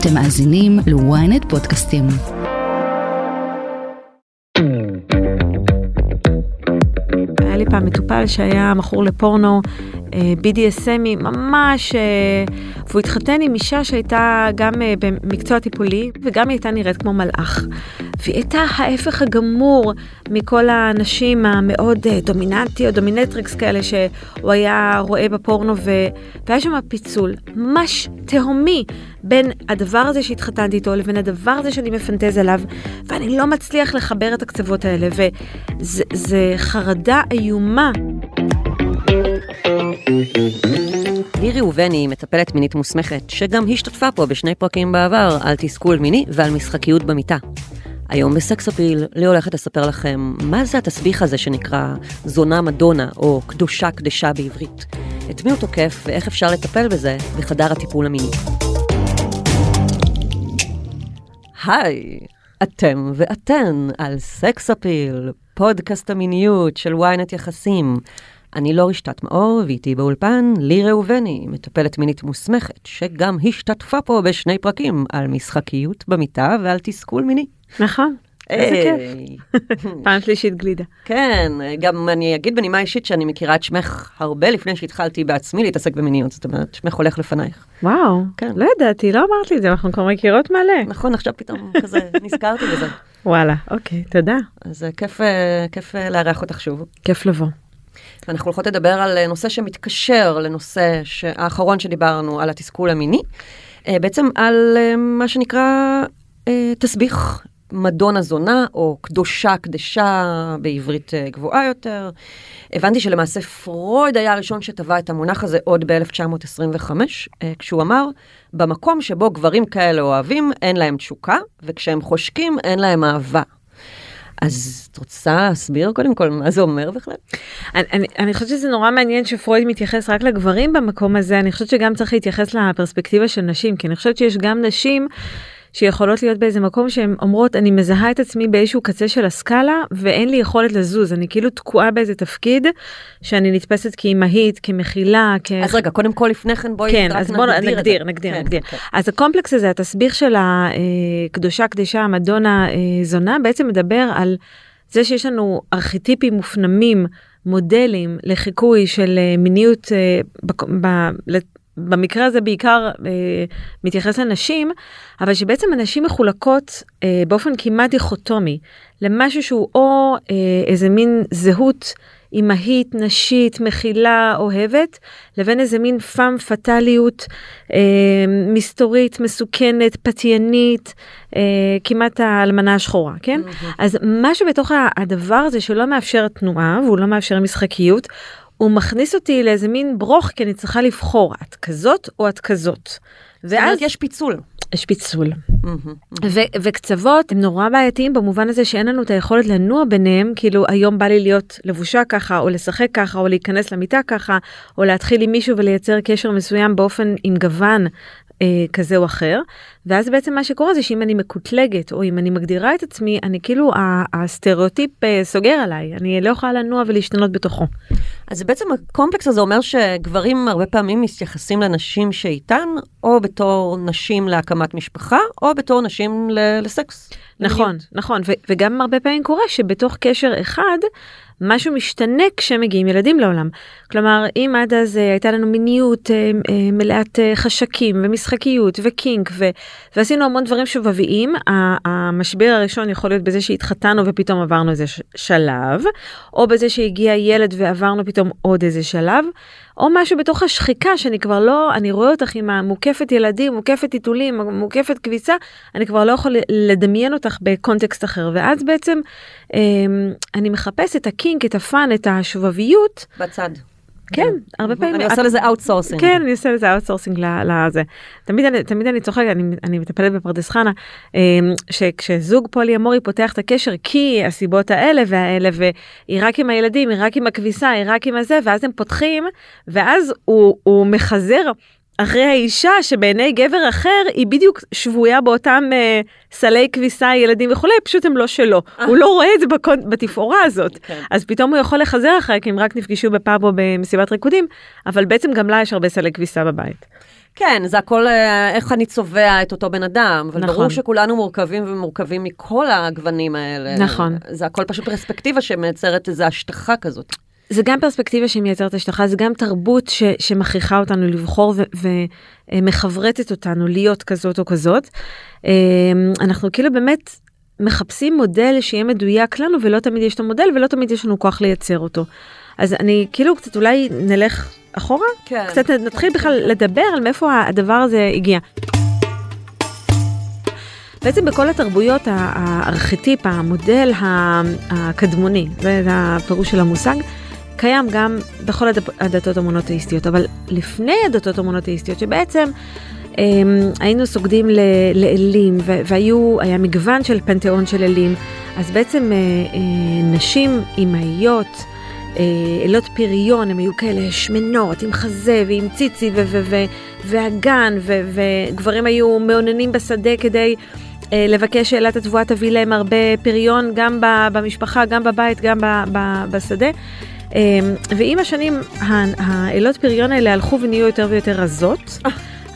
אתם מאזינים ל-ynet פודקאסטים. היה לי פעם מטופל שהיה מכור לפורנו, BDSM, ממש, אה, והוא התחתן עם אישה שהייתה גם אה, במקצוע טיפולי, וגם היא הייתה נראית כמו מלאך. והיא הייתה ההפך הגמור מכל הנשים המאוד דומיננטיות, dominatrix כאלה שהוא היה רואה בפורנו, ו... והיה שם פיצול ממש תהומי בין הדבר הזה שהתחתנתי איתו לבין הדבר הזה שאני מפנטז עליו, ואני לא מצליח לחבר את הקצוות האלה, וזה חרדה איומה. לירי ראובני מטפלת מינית מוסמכת, שגם השתתפה פה בשני פרקים בעבר על תסכול מיני ועל משחקיות במיטה. היום בסקס אפיל, לי הולכת לספר לכם מה זה התסביך הזה שנקרא זונה מדונה, או קדושה קדשה בעברית. את מי הוא תוקף ואיך אפשר לטפל בזה בחדר הטיפול המיני. היי, אתם ואתן על סקס אפיל, פודקאסט המיניות של ynet יחסים. אני לא רשתת מאור, ואיתי באולפן לי ראובני, מטפלת מינית מוסמכת, שגם השתתפה פה בשני פרקים על משחקיות במיטה ועל תסכול מיני. נכון. איזה כיף. פעם שלישית גלידה. כן, גם אני אגיד בנימה אישית שאני מכירה את שמך הרבה לפני שהתחלתי בעצמי להתעסק במיניות, זאת אומרת, שמך הולך לפנייך. וואו, כן. לא ידעתי, לא אמרת לי את זה, אנחנו כבר מכירות מלא. נכון, עכשיו פתאום כזה נזכרתי בזה. וואלה, אוקיי, תודה. אז כיף, אה, כיף אה, לארח אותך שוב. כיף לבוא. ואנחנו הולכות לדבר על נושא שמתקשר לנושא האחרון שדיברנו, על התסכול המיני, אה, בעצם על אה, מה שנקרא אה, תסביך מדונה זונה, או קדושה קדשה בעברית גבוהה יותר. הבנתי שלמעשה פרויד היה הראשון שטבע את המונח הזה עוד ב-1925, כשהוא אמר, במקום שבו גברים כאלה אוהבים, אין להם תשוקה, וכשהם חושקים, אין להם אהבה. אז את רוצה להסביר קודם כל מה זה אומר בכלל? אני, אני, אני חושבת שזה נורא מעניין שפרויד מתייחס רק לגברים במקום הזה, אני חושבת שגם צריך להתייחס לפרספקטיבה של נשים, כי אני חושבת שיש גם נשים שיכולות להיות באיזה מקום שהן אומרות אני מזהה את עצמי באיזשהו קצה של הסקאלה ואין לי יכולת לזוז אני כאילו תקועה באיזה תפקיד שאני נתפסת כאימהית כמכילה. כ... אז רגע קודם כל לפני כן בואי כן, אז בוא נגדיר נגדיר נגדיר, כן, נגדיר. כן. אז הקומפלקס הזה התסביך של הקדושה אה, קדשה מדונה אה, זונה בעצם מדבר על זה שיש לנו ארכיטיפים מופנמים מודלים לחיקוי של אה, מיניות במקרה הזה בעיקר אה, מתייחס לנשים, אבל שבעצם הנשים מחולקות אה, באופן כמעט דיכוטומי למשהו שהוא או אה, איזה מין זהות אימהית, נשית, מכילה, אוהבת, לבין איזה מין פאם פטאליות אה, מסתורית, מסוכנת, פתיינית, אה, כמעט האלמנה השחורה, כן? Mm-hmm. אז משהו בתוך הדבר הזה שלא מאפשר תנועה והוא לא מאפשר משחקיות, הוא מכניס אותי לאיזה מין ברוך כי אני צריכה לבחור את כזאת או את כזאת. ואז יש פיצול. יש פיצול. וקצוות הם נורא בעייתיים במובן הזה שאין לנו את היכולת לנוע ביניהם, כאילו היום בא לי להיות לבושה ככה, או לשחק ככה, או להיכנס למיטה ככה, או להתחיל עם מישהו ולייצר קשר מסוים באופן עם גוון אה, כזה או אחר, ואז בעצם מה שקורה זה שאם אני מקוטלגת, או אם אני מגדירה את עצמי, אני כאילו, הסטריאוטיפ אה, סוגר עליי, אני לא יכולה לנוע ולהשתנות בתוכו. אז בעצם הקומפלקס הזה אומר שגברים הרבה פעמים מתייחסים לנשים שאיתן, או בתור נשים להקמת משפחה, או בתור נשים לסקס. נכון, נכון, וגם הרבה פעמים קורה שבתוך קשר אחד, משהו משתנה כשמגיעים ילדים לעולם. כלומר, אם עד אז אה, הייתה לנו מיניות אה, אה, מלאת חשקים ומשחקיות ו kink ו, ועשינו המון דברים שובביים, המשבר הראשון יכול להיות בזה שהתחתנו ופתאום עברנו איזה שלב, או בזה שהגיע ילד ועברנו פתאום עוד איזה שלב. או משהו בתוך השחיקה שאני כבר לא, אני רואה אותך עם המוקפת ילדים, מוקפת טיטולים, מוקפת כביסה, אני כבר לא יכול לדמיין אותך בקונטקסט אחר. ואז בעצם אה, אני מחפש את ה kink, את ה fun, את השובביות. בצד. כן, הרבה פעמים. אני עושה לזה outsourcing. כן, אני עושה לזה outsourcing לזה. תמיד אני, תמיד אני צוחקת, אני, אני מטפלת בפרדס חנה, אמ, שכשזוג פולי אמורי פותח את הקשר כי הסיבות האלה והאלה, והיא רק עם הילדים, היא רק עם הכביסה, היא רק עם הזה, ואז הם פותחים, ואז הוא מחזר אחרי האישה שבעיני גבר אחר היא בדיוק שבויה באותם אה, סלי כביסה, ילדים וכולי, פשוט הם לא שלו. הוא לא רואה את זה בקונ... בתפאורה הזאת. כן. אז פתאום הוא יכול לחזר אחרי, כי הם רק נפגשו בפאב או במסיבת ריקודים, אבל בעצם גם לה יש הרבה סלי כביסה בבית. כן, זה הכל אה, איך אני צובע את אותו בן אדם, אבל נכון. ברור שכולנו מורכבים ומורכבים מכל הגוונים האלה. נכון. זה הכל פשוט פרספקטיבה שמייצרת איזו השטחה כזאת. זה גם פרספקטיבה שמייצרת השטחה, זה גם תרבות ש, שמכריחה אותנו לבחור ומחברטת אותנו להיות כזאת או כזאת. אה, אנחנו כאילו באמת מחפשים מודל שיהיה מדויק לנו ולא תמיד יש את המודל ולא תמיד יש לנו כוח לייצר אותו. אז אני כאילו קצת אולי נלך אחורה, כן. קצת נתחיל בכלל לדבר על מאיפה הדבר הזה הגיע. בעצם בכל התרבויות הארכיטיפ, המודל הקדמוני, זה הפירוש של המושג, קיים גם בכל הדתות המונותאיסטיות, אבל לפני הדתות המונותאיסטיות, שבעצם הם, היינו סוגדים לאלים, והיה מגוון של פנתיאון של אלים, אז בעצם אה, אה, נשים אימהיות, אה, אלות פריון, הן היו כאלה שמנות, עם חזה ועם ציצי ואגן, וגברים היו מאוננים בשדה כדי לבקש שאלת התבואה תביא להם הרבה פריון, גם במשפחה, גם בבית, גם בשדה. ועם השנים האלות פריון האלה הלכו ונהיו יותר ויותר רזות.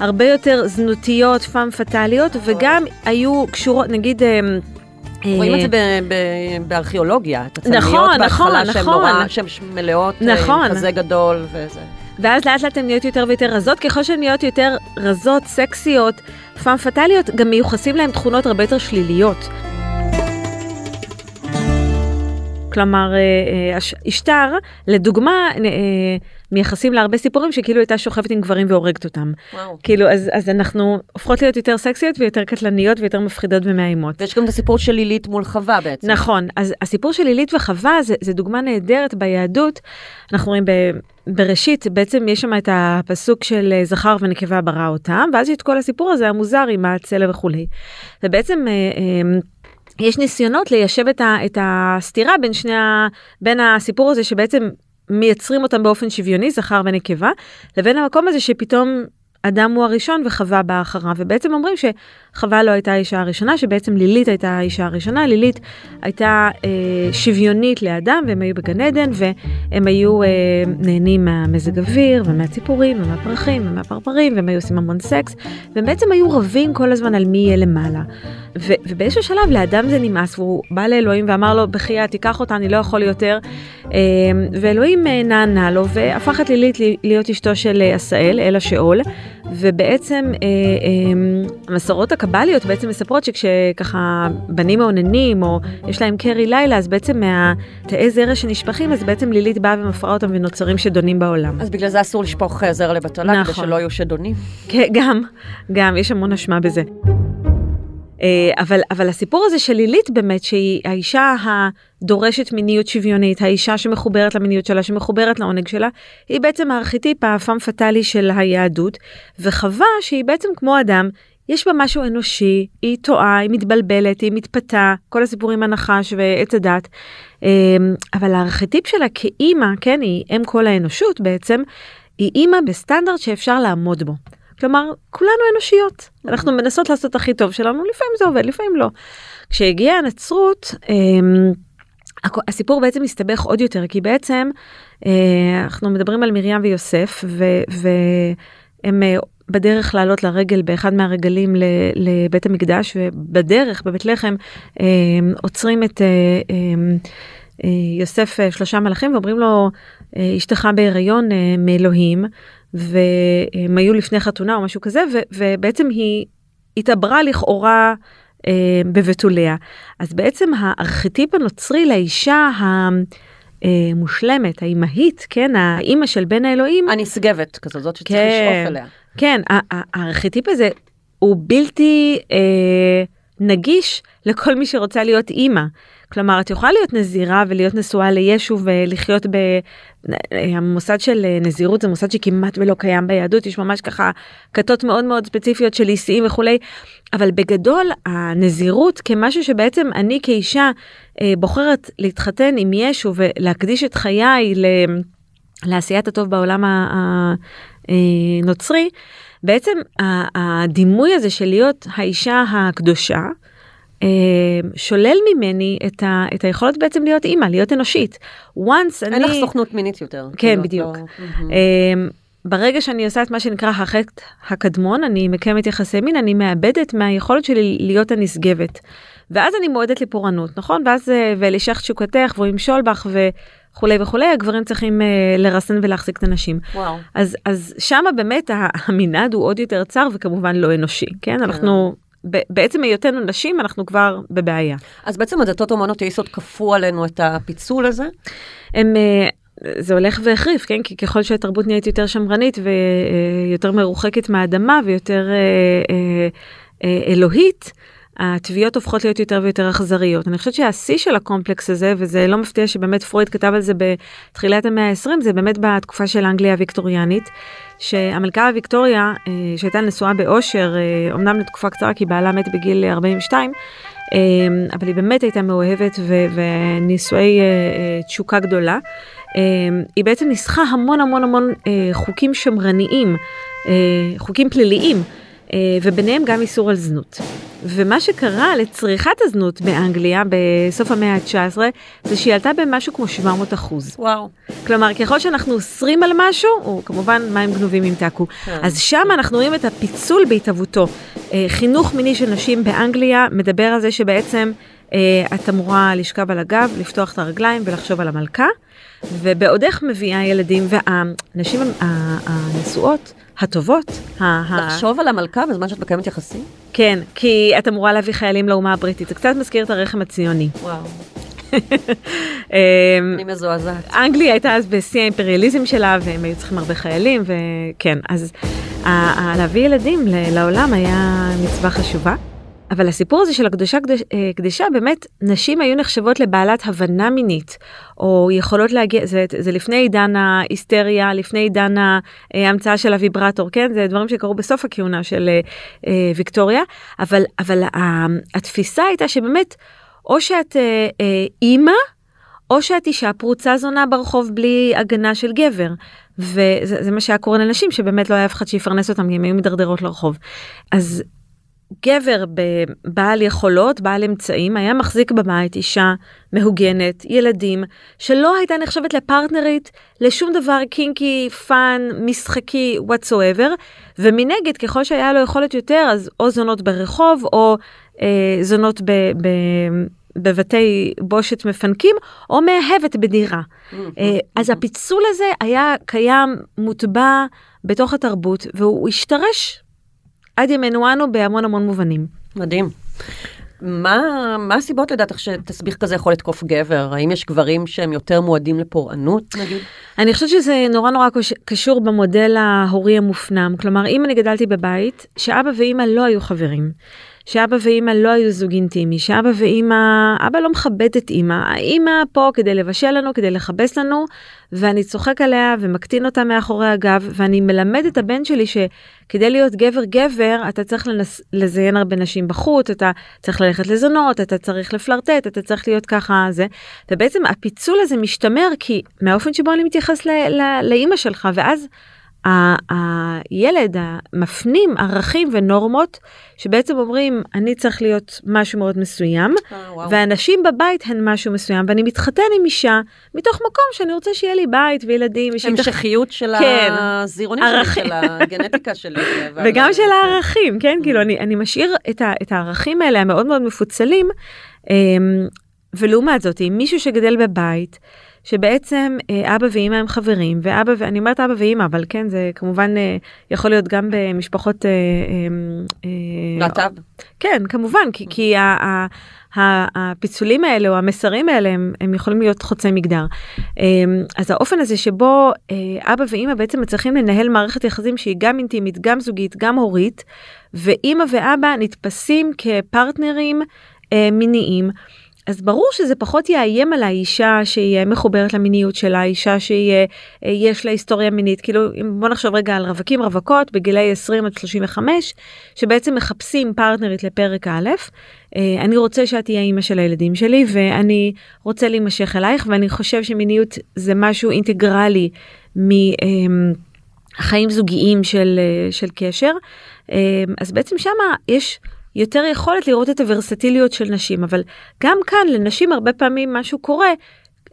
הרבה יותר זנותיות, פאם פטאליות, וגם היו קשורות, נגיד... רואים את זה בארכיאולוגיה, את נכון, בהתחלה נכון, שהן נכון. נורא, שהן מלאות, נכון. עם כזה גדול וזה. ואז לאט לאט הן נהיות יותר ויותר רזות, ככל שהן נהיות יותר רזות, סקסיות, פאם פטאליות, גם מיוחסים להן תכונות הרבה יותר שליליות. כלומר, אשתר, לדוגמה, מייחסים לה הרבה סיפורים שכאילו הייתה שוכבת עם גברים והורגת אותם. וואו. כאילו, אז, אז אנחנו הופכות להיות יותר סקסיות ויותר קטלניות ויותר מפחידות ומאיימות. ויש גם את הסיפור של לילית מול חווה בעצם. נכון, אז הסיפור של לילית וחווה זה, זה דוגמה נהדרת ביהדות. אנחנו רואים ב, בראשית, בעצם יש שם את הפסוק של אה, זכר ונקבה ברא אותם, ואז יש את כל הסיפור הזה המוזר עם הצלע וכולי. ובעצם... יש ניסיונות ליישב את, ה, את הסתירה בין שני ה, בין הסיפור הזה שבעצם מייצרים אותם באופן שוויוני, זכר ונקבה, לבין המקום הזה שפתאום אדם הוא הראשון וחווה באה אחריו, ובעצם אומרים שחווה לא הייתה האישה הראשונה, שבעצם לילית הייתה האישה הראשונה, לילית הייתה אה, שוויונית לאדם, והם היו בגן עדן, והם היו אה, נהנים מהמזג אוויר, ומהציפורים, ומהפרחים, ומהפרפרים, והם היו עושים המון סקס, והם בעצם היו רבים כל הזמן על מי יהיה למעלה. ו- ובאיזשהו שלב לאדם זה נמאס, והוא בא לאלוהים ואמר לו, בחייאת, תיקח אותה, אני לא יכול יותר. אה, ואלוהים אה, נענה לו, והפך את לילית להיות אשתו של אה, עשאל, אל השאול. ובעצם אה, אה, המסורות הקבליות בעצם מספרות שכשככה בנים מאוננים או יש להם קרי לילה אז בעצם מהתאי זרע שנשפכים אז בעצם לילית באה ומפרה אותם ונוצרים שדונים בעולם. אז בגלל זה אסור לשפוך אה, זרע לבטלה, נכון. כדי שלא יהיו שדונים. כן, גם, גם, יש המון אשמה בזה. אבל, אבל הסיפור הזה של לילית באמת, שהיא האישה הדורשת מיניות שוויונית, האישה שמחוברת למיניות שלה, שמחוברת לעונג שלה, היא בעצם הארכיטיפ הפאם פטאלי של היהדות, וחווה שהיא בעצם כמו אדם, יש בה משהו אנושי, היא טועה, היא מתבלבלת, היא מתפתה, כל הסיפורים הנחש ועץ הדת, אה, אבל הארכיטיפ שלה כאימא, כן, היא אם כל האנושות בעצם, היא אימא בסטנדרט שאפשר לעמוד בו. כלומר, כולנו אנושיות, אנחנו מנסות לעשות הכי טוב שלנו, לפעמים זה עובד, לפעמים לא. כשהגיעה הנצרות, הסיפור בעצם מסתבך עוד יותר, כי בעצם אנחנו מדברים על מרים ויוסף, והם בדרך לעלות לרגל באחד מהרגלים לבית המקדש, ובדרך בבית לחם עוצרים את יוסף שלושה מלאכים ואומרים לו, אשתך בהיריון מאלוהים. והם היו לפני חתונה או משהו כזה, ו- ובעצם היא התעברה לכאורה אה, בבתוליה. אז בעצם הארכיטיפ הנוצרי לאישה המושלמת, האימהית, כן, האימא של בן האלוהים. הנשגבת כזאת, זאת שצריך כן, לשאוף אליה. כן, הארכיטיפ הזה הוא בלתי אה, נגיש לכל מי שרוצה להיות אימא. כלומר, את יכולה להיות נזירה ולהיות נשואה לישו ולחיות ב... המוסד של נזירות זה מוסד שכמעט ולא קיים ביהדות, יש ממש ככה כתות מאוד מאוד ספציפיות של איסיים וכולי, אבל בגדול הנזירות כמשהו שבעצם אני כאישה בוחרת להתחתן עם ישו ולהקדיש את חיי. לעשיית הטוב בעולם הנוצרי, בעצם הדימוי הזה של להיות האישה הקדושה, שולל ממני את, ה, את היכולת בעצם להיות אימא, להיות אנושית. once אני... אין לך סוכנות מינית יותר. כן, כאילו, בדיוק. לא... ברגע שאני עושה את מה שנקרא החטא הקדמון, אני מקיימת יחסי מין, אני מאבדת מהיכולת שלי להיות הנשגבת. ואז אני מועדת לפורענות, נכון? ואז אה, ולשך תשוקתך והוא ימשול בך וכולי וכולי, הגברים צריכים אה, לרסן ולהחזיק את הנשים. וואו. אז, אז שמה באמת המנעד הוא עוד יותר צר וכמובן לא אנושי, כן? אנחנו, ב- בעצם היותנו נשים אנחנו כבר בבעיה. אז בעצם הדתות המונותאיסטות כפו עלינו את הפיצול הזה? הם, אה, זה הולך והחריף, כן? כי ככל שהתרבות נהיית יותר שמרנית ויותר מרוחקת מהאדמה ויותר אלוהית, התביעות הופכות להיות יותר ויותר אכזריות. אני חושבת שהשיא של הקומפלקס הזה, וזה לא מפתיע שבאמת פרויד כתב על זה בתחילת המאה ה-20, זה באמת בתקופה של אנגליה הוויקטוריאנית, שהמלכה הוויקטוריה, אה, שהייתה נשואה באושר, אה, אמנם לתקופה קצרה כי בעלה מת בגיל 42, אה, אבל היא באמת הייתה מאוהבת ו- ונישואי תשוקה גדולה. היא בעצם ניסחה המון המון המון חוקים שמרניים, חוקים פליליים, וביניהם גם איסור על זנות. ומה שקרה לצריכת הזנות באנגליה בסוף המאה ה-19, זה שהיא עלתה במשהו כמו 700 אחוז. וואו. כלומר, ככל שאנחנו אוסרים על משהו, או כמובן מים גנובים ימתקו. כן. אז שם אנחנו רואים את הפיצול בהתהוותו. אה, חינוך מיני של נשים באנגליה מדבר על זה שבעצם אה, את אמורה לשכב על הגב, לפתוח את הרגליים ולחשוב על המלכה, ובעודך מביאה ילדים, והנשים הנשואות, הטובות, לחשוב על המלכה בזמן שאת מקיימת יחסים? כן, כי את אמורה להביא חיילים לאומה הבריטית, זה קצת מזכיר את הרחם הציוני. וואו. אמ, אני מזועזעת. אנגליה הייתה אז בשיא האימפריאליזם שלה והם היו צריכים הרבה חיילים וכן אז להביא ילדים לעולם היה מצווה חשובה. אבל הסיפור הזה של הקדושה קדוש, אה, באמת נשים היו נחשבות לבעלת הבנה מינית או יכולות להגיע זה, זה לפני עידן ההיסטריה לפני עידן אה, ההמצאה של הוויברטור כן זה דברים שקרו בסוף הכהונה של אה, אה, ויקטוריה אבל אבל ה- התפיסה הייתה שבאמת או שאת אה, אה, אימא או שאת אישה פרוצה זונה ברחוב בלי הגנה של גבר. וזה זה מה שהיה קורה לנשים שבאמת לא היה אף אחד שיפרנס אותם כי הם היו מידרדרות לרחוב. אז גבר בעל יכולות, בעל אמצעים, היה מחזיק בבית אישה מהוגנת, ילדים, שלא הייתה נחשבת לפרטנרית לשום דבר kinky, fun, משחקי, whatsoever, ומנגד ככל שהיה לו יכולת יותר אז או זונות ברחוב או אה, זונות ב... ב בבתי בושת מפנקים או מאהבת בדירה. אה, אז הפיצול הזה היה קיים, מוטבע בתוך התרבות והוא השתרש עד ימינו אנו בהמון המון מובנים. מדהים. מה, מה הסיבות לדעתך שתסביך כזה יכול לתקוף גבר? האם יש גברים שהם יותר מועדים לפורענות נגיד? אני חושבת שזה נורא נורא קשור במודל ההורי המופנם. כלומר, אם אני גדלתי בבית, שאבא ואימא לא היו חברים, שאבא ואימא לא היו זוג אינטימי, שאבא ואימא, אבא לא מכבד את אימא, האימא פה כדי לבשל לנו, כדי לכבס לנו, ואני צוחק עליה ומקטין אותה מאחורי הגב, ואני מלמד את הבן שלי שכדי להיות גבר גבר, אתה צריך לנס, לזיין הרבה נשים בחוץ, אתה צריך ללכת לזונות, אתה צריך לפלרטט, אתה צריך להיות ככה זה, ובעצם הפיצול הזה משתמר כי מהאופן שבו אני מתייחס ל- ל- לאימא שלך, ואז הילד מפנים ערכים ונורמות שבעצם אומרים אני צריך להיות משהו מאוד מסוים אה, וואו. והנשים בבית הן משהו מסוים ואני מתחתן עם אישה מתוך מקום שאני רוצה שיהיה לי בית וילדים תח- המשכיות של כן. הזירונים שלי. של הגנטיקה שלי. וגם של הערכים כן כאילו אני אני משאיר את, ה, את הערכים האלה המאוד מאוד מפוצלים אמ, ולעומת זאת אם מישהו שגדל בבית. שבעצם אה, אבא ואימא הם חברים ואבא ואני אומרת אבא ואימא אבל כן זה כמובן אה, יכול להיות גם במשפחות אה, אה, אה, להט"ב. כן כמובן כי, כי ה, ה, ה, הפיצולים האלה או המסרים האלה הם, הם יכולים להיות חוצי מגדר. אמ, אז האופן הזה שבו אה, אבא ואימא בעצם מצליחים לנהל מערכת יחסים שהיא גם אינטימית גם זוגית גם הורית ואימא ואבא נתפסים כפרטנרים אה, מיניים. אז ברור שזה פחות יאיים על האישה שהיא מחוברת למיניות שלה, אישה שיש לה היסטוריה מינית, כאילו בוא נחשוב רגע על רווקים רווקות בגילי 20 עד 35, שבעצם מחפשים פרטנרית לפרק א', אה, אני רוצה שאת תהיה אימא של הילדים שלי ואני רוצה להימשך אלייך ואני חושב שמיניות זה משהו אינטגרלי מחיים זוגיים של, אה, של קשר, אה, אז בעצם שמה יש יותר יכולת לראות את הוורסטיליות של נשים אבל גם כאן לנשים הרבה פעמים משהו קורה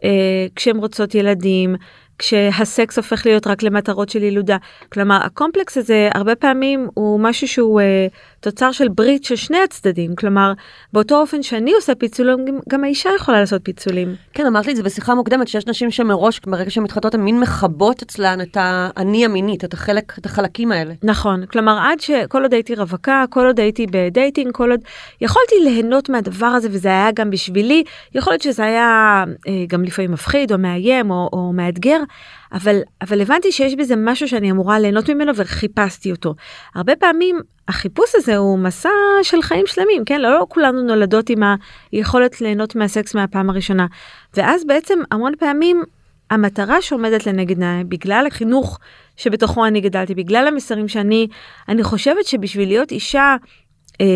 אה, כשהן רוצות ילדים כשהסקס הופך להיות רק למטרות של ילודה. כלומר, הקומפלקס הזה הרבה פעמים הוא משהו שהוא אה, תוצר של ברית של שני הצדדים. כלומר, באותו אופן שאני עושה פיצולים, גם, גם האישה יכולה לעשות פיצולים. כן, אמרת לי את זה בשיחה מוקדמת, שיש נשים שמראש, ברגע שהן מתחתנות, הן מין מכבות אצלן את האני המינית, את, החלק, את החלקים האלה. נכון, כלומר, עד שכל עוד הייתי רווקה, כל עוד הייתי ב dating, כל עוד יכולתי ליהנות מהדבר הזה, וזה היה גם בשבילי, יכול להיות שזה היה אה, גם לפעמים מפחיד או מאיים או, או מאתגר, אבל, אבל הבנתי שיש בזה משהו שאני אמורה ליהנות ממנו וחיפשתי אותו. הרבה פעמים החיפוש הזה הוא מסע של חיים שלמים, כן? לא, לא כולנו נולדות עם היכולת ליהנות מהסקס מהפעם הראשונה. ואז בעצם המון פעמים המטרה שעומדת לנגד עיניי, בגלל החינוך שבתוכו אני גדלתי, בגלל המסרים שאני, אני חושבת שבשביל להיות אישה אה,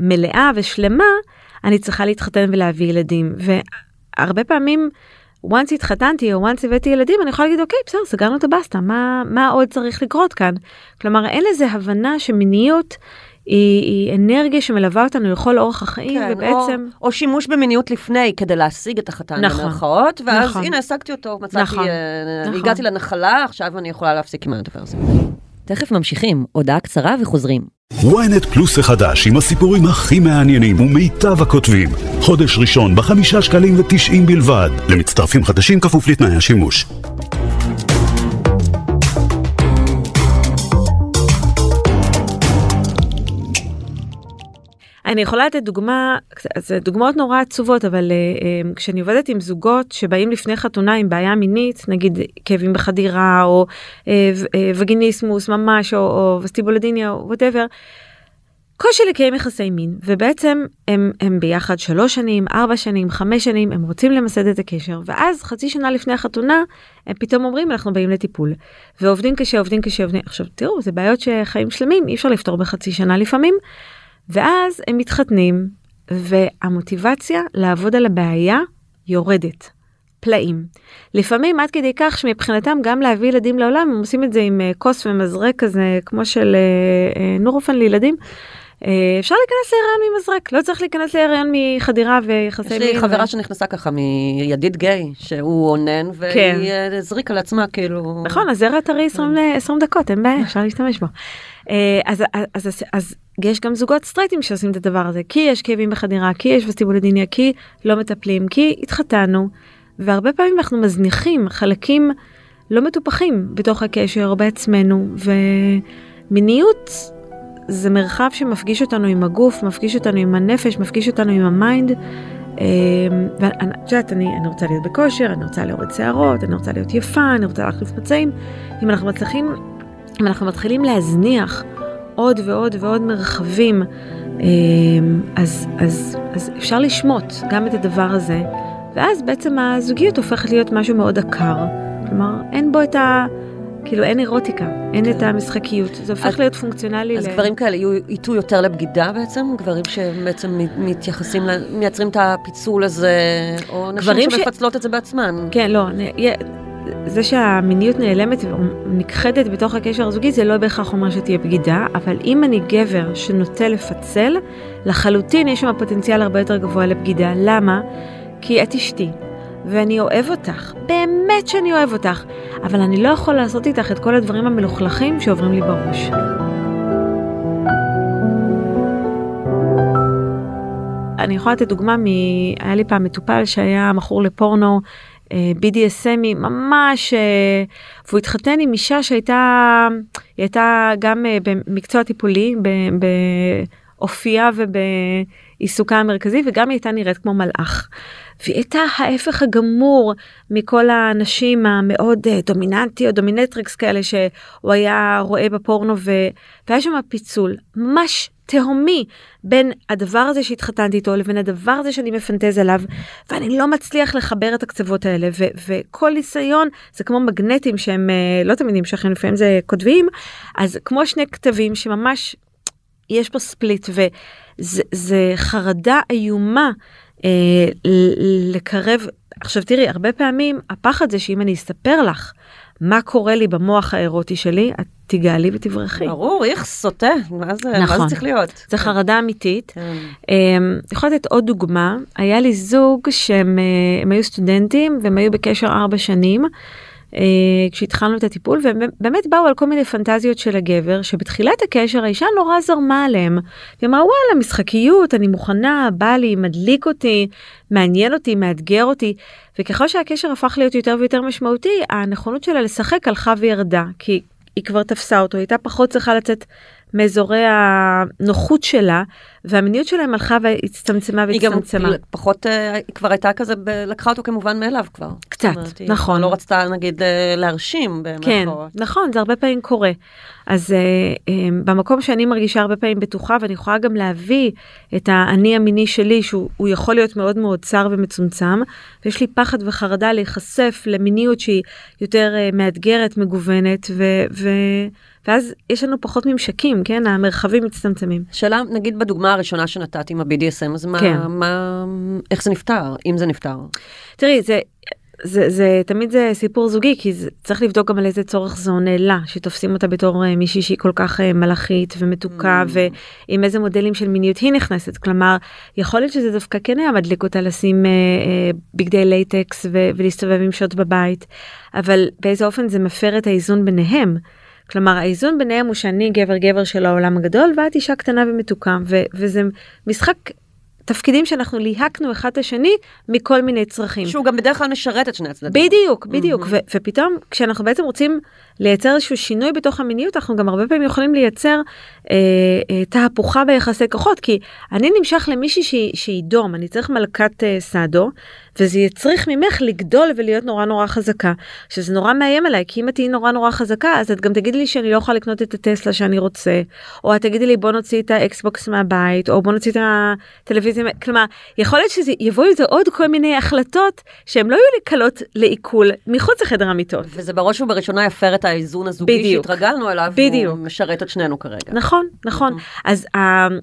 מלאה ושלמה, אני צריכה להתחתן ולהביא ילדים. והרבה פעמים once התחתנתי או once הבאתי ילדים אני יכולה להגיד אוקיי בסדר סגרנו את הבסטה מה מה עוד צריך לקרות כאן כלומר אין לזה הבנה שמיניות היא, היא אנרגיה שמלווה אותנו לכל אורח החיים כן, ובעצם או, או שימוש במיניות לפני כדי להשיג את החתן נכון, במרכאות ואז נכון, הנה השגתי אותו מצאתי נכון, uh, נכון. הגעתי לנחלה עכשיו אני יכולה להפסיק עם הדבר הזה. תכף ממשיכים הודעה קצרה וחוזרים. Ynet פלוס החדש עם הסיפורים הכי מעניינים ומיטב הכותבים. חודש ראשון בחמישה שקלים ותשעים בלבד. למצטרפים חדשים כפוף לתנאי השימוש. אני יכולה לתת דוגמה, זה דוגמאות נורא עצובות, אבל uh, כשאני עובדת עם זוגות שבאים לפני חתונה עם בעיה מינית, נגיד כאבים בחדירה או uh, וגיניסמוס ממש או, או וסטיבולודיניה או whatever, קושי לקיים יחסי מין ובעצם הם, הם ביחד שלוש שנים, ארבע שנים, חמש שנים, הם רוצים למסד את הקשר ואז חצי שנה לפני החתונה הם פתאום אומרים אנחנו באים לטיפול. ועובדים קשה עובדים קשה עובדים עכשיו תראו זה בעיות שחיים שלמים אי אפשר לפתור בחצי שנה לפעמים ואז הם מתחתנים, והמוטיבציה לעבוד על הבעיה יורדת. פלאים. לפעמים עד כדי כך שמבחינתם גם להביא ילדים לעולם הם עושים את זה עם uh, כוס ומזרק כזה כמו של uh, uh, נורופן לילדים. אפשר להיכנס להיריון ממזרק לא צריך להיכנס להיריון מחדירה ויחסי מין. יש לי חברה ו... שנכנסה ככה מידיד גיי שהוא אונן והיא כן. הזריקה לעצמה כאילו. נכון הזרע טרי 20, 20 דקות אין בעיה אפשר להשתמש בו. אה, אז, אז, אז, אז יש גם זוגות סטרייטים שעושים את הדבר הזה, כי יש כאבים בחדירה, כי יש וסטיבולדיניה, כי לא מטפלים, כי התחתנו, והרבה פעמים אנחנו מזניחים חלקים לא מטופחים בתוך הקשר בעצמנו, ומיניות זה מרחב שמפגיש אותנו עם הגוף, מפגיש אותנו עם הנפש, מפגיש אותנו עם ה mind. אה, ואת יודעת, אני, אני רוצה להיות בכושר, אני רוצה להוריד שערות, אני רוצה להיות יפה, אני רוצה להחליף מצעים. אם אנחנו מצליחים אם אנחנו מתחילים להזניח עוד ועוד ועוד מרחבים, אמ, אז, אז, אז אפשר לשמוט גם את הדבר הזה, ואז בעצם הזוגיות הופכת להיות משהו מאוד עקר. כלומר, אין בו את ה... כאילו אין אירוטיקה, אין את המשחקיות, זה הופך להיות פונקציונלי. אז גברים כאלה יהיו איתו יותר לבגידה בעצם? גברים שבעצם מתייחסים, מייצרים את הפיצול הזה, או נשים שמפצלות את זה בעצמן? כן, לא, זה שהמיניות נעלמת ונכחדת בתוך הקשר הזוגי זה לא בהכרח אומר שתהיה בגידה, אבל אם אני גבר שנוטה לפצל, לחלוטין יש שם פוטנציאל הרבה יותר גבוה לבגידה. למה? כי את אשתי, ואני אוהב אותך, באמת שאני אוהב אותך, אבל אני לא יכול לעשות איתך את כל הדברים המלוכלכים שעוברים לי בראש. אני יכולה לתת דוגמה מ... היה לי פעם מטופל שהיה מכור לפורנו BDSMי ממש, אה, והוא התחתן עם אישה שהייתה, היא הייתה גם אה, במקצוע טיפולי, באופייה ובעיסוקה המרכזי, וגם היא הייתה נראית כמו מלאך. והיא הייתה ההפך הגמור מכל הנשים המאוד אה, דומיננטיות, dominatrix כאלה שהוא היה רואה בפורנו, והיה שם פיצול ממש תהומי בין הדבר הזה שהתחתנתי איתו לבין הדבר הזה שאני מפנטז עליו, ואני לא מצליח לחבר את הקצוות האלה, ו- וכל ניסיון זה כמו מגנטים שהם אה, לא תמיד נמשכים, לפעמים זה כותבים, אז כמו שני כתבים שממש יש פה ספליט, וזה חרדה איומה אה, לקרב. עכשיו תראי, הרבה פעמים הפחד זה שאם אני אספר לך מה קורה לי במוח האירוטי שלי, את תגאלי ותברכי. ברור, איך סוטה, מה זה, נכון. מה זה צריך להיות? זה חרדה אמיתית. כן. אמ, יכולה לתת עוד דוגמה, היה לי זוג שהם אה, היו סטודנטים והם היו בקשר ארבע שנים. אה, כשהתחלנו את הטיפול ובאמת באו על כל מיני פנטזיות של הגבר שבתחילת הקשר האישה נורא זרמה עליהם. היא אמרה וואלה משחקיות אני מוכנה בא לי מדליק אותי מעניין אותי מאתגר אותי וככל שהקשר הפך להיות יותר ויותר משמעותי הנכונות שלה לשחק הלכה וירדה כי היא כבר תפסה אותו היא הייתה פחות צריכה לצאת מאזורי הנוחות שלה והמיניות שלהם הלכה והצטמצמה והצטמצמה. היא גם פחות, אה, היא כבר הייתה כזה, לקחה אותו כמובן מאליו כבר. קצת, אומרת, נכון. היא לא רצתה נגיד אה, להרשים. כן, נכון, זה הרבה פעמים קורה. אז uh, um, במקום שאני מרגישה הרבה פעמים בטוחה ואני יכולה גם להביא את האני המיני שלי שהוא יכול להיות מאוד מאוד צר ומצומצם ויש לי פחד וחרדה להיחשף למיניות שהיא יותר uh, מאתגרת, מגוונת ו... ו- ואז יש לנו פחות ממשקים, כן? המרחבים מצטמצמים. שאלה, נגיד בדוגמה הראשונה שנתת עם ה-BDSM, אז מה, כן. מה, איך זה נפתר, אם זה נפתר? תראי, זה, זה, זה תמיד זה סיפור זוגי, כי זה, צריך לבדוק גם על איזה צורך זה עונה לה, שתופסים אותה בתור אה, מישהי שהיא כל כך אה, מלאכית ומתוקה, Mm. ועם איזה מודלים של מיניות היא נכנסת. כלומר, יכול להיות שזה דווקא כן היה מדליק אותה לשים אה, אה, בגדי לייטקס ו- ולהסתובב עם שוט בבית, אבל באיזה אופן זה מפר את האיזון ביניהם. כלומר האיזון ביניהם הוא שאני גבר גבר של העולם הגדול ואת אישה קטנה ומתוקה ו- וזה משחק תפקידים שאנחנו ליהקנו אחד את השני מכל מיני צרכים. שהוא גם בדרך כלל משרת את שני הצדדים. בדיוק בדיוק ו- ופתאום כשאנחנו בעצם רוצים לייצר איזשהו שינוי בתוך המיניות אנחנו גם הרבה פעמים יכולים לייצר אה, אה, תהפוכה ביחסי כוחות כי אני נמשך למישהי שהיא, שהיא דום אני צריך מלכת אה, סאדו וזה יצריך ממך לגדול ולהיות נורא נורא חזקה שזה נורא מאיים עליי כי אם את תהיי נורא נורא חזקה אז את גם תגידי לי שאני לא יכולה לקנות את הטסלה שאני רוצה או את תגידי לי בוא נוציא את האקסבוקס מהבית או בוא נוציא את הטלוויזיה כלומר יכול להיות שזה יבואו עם זה עוד כל מיני החלטות שהן לא יהיו לי קלות לעיכול מחוץ לחדר המיטות. וזה בראש ובראשונה יפר את האיזון הזוגי בדיוק. שהתרגלנו אליו, בדיוק. והוא משרת את שנינו כרגע. נכון נכון אז uh,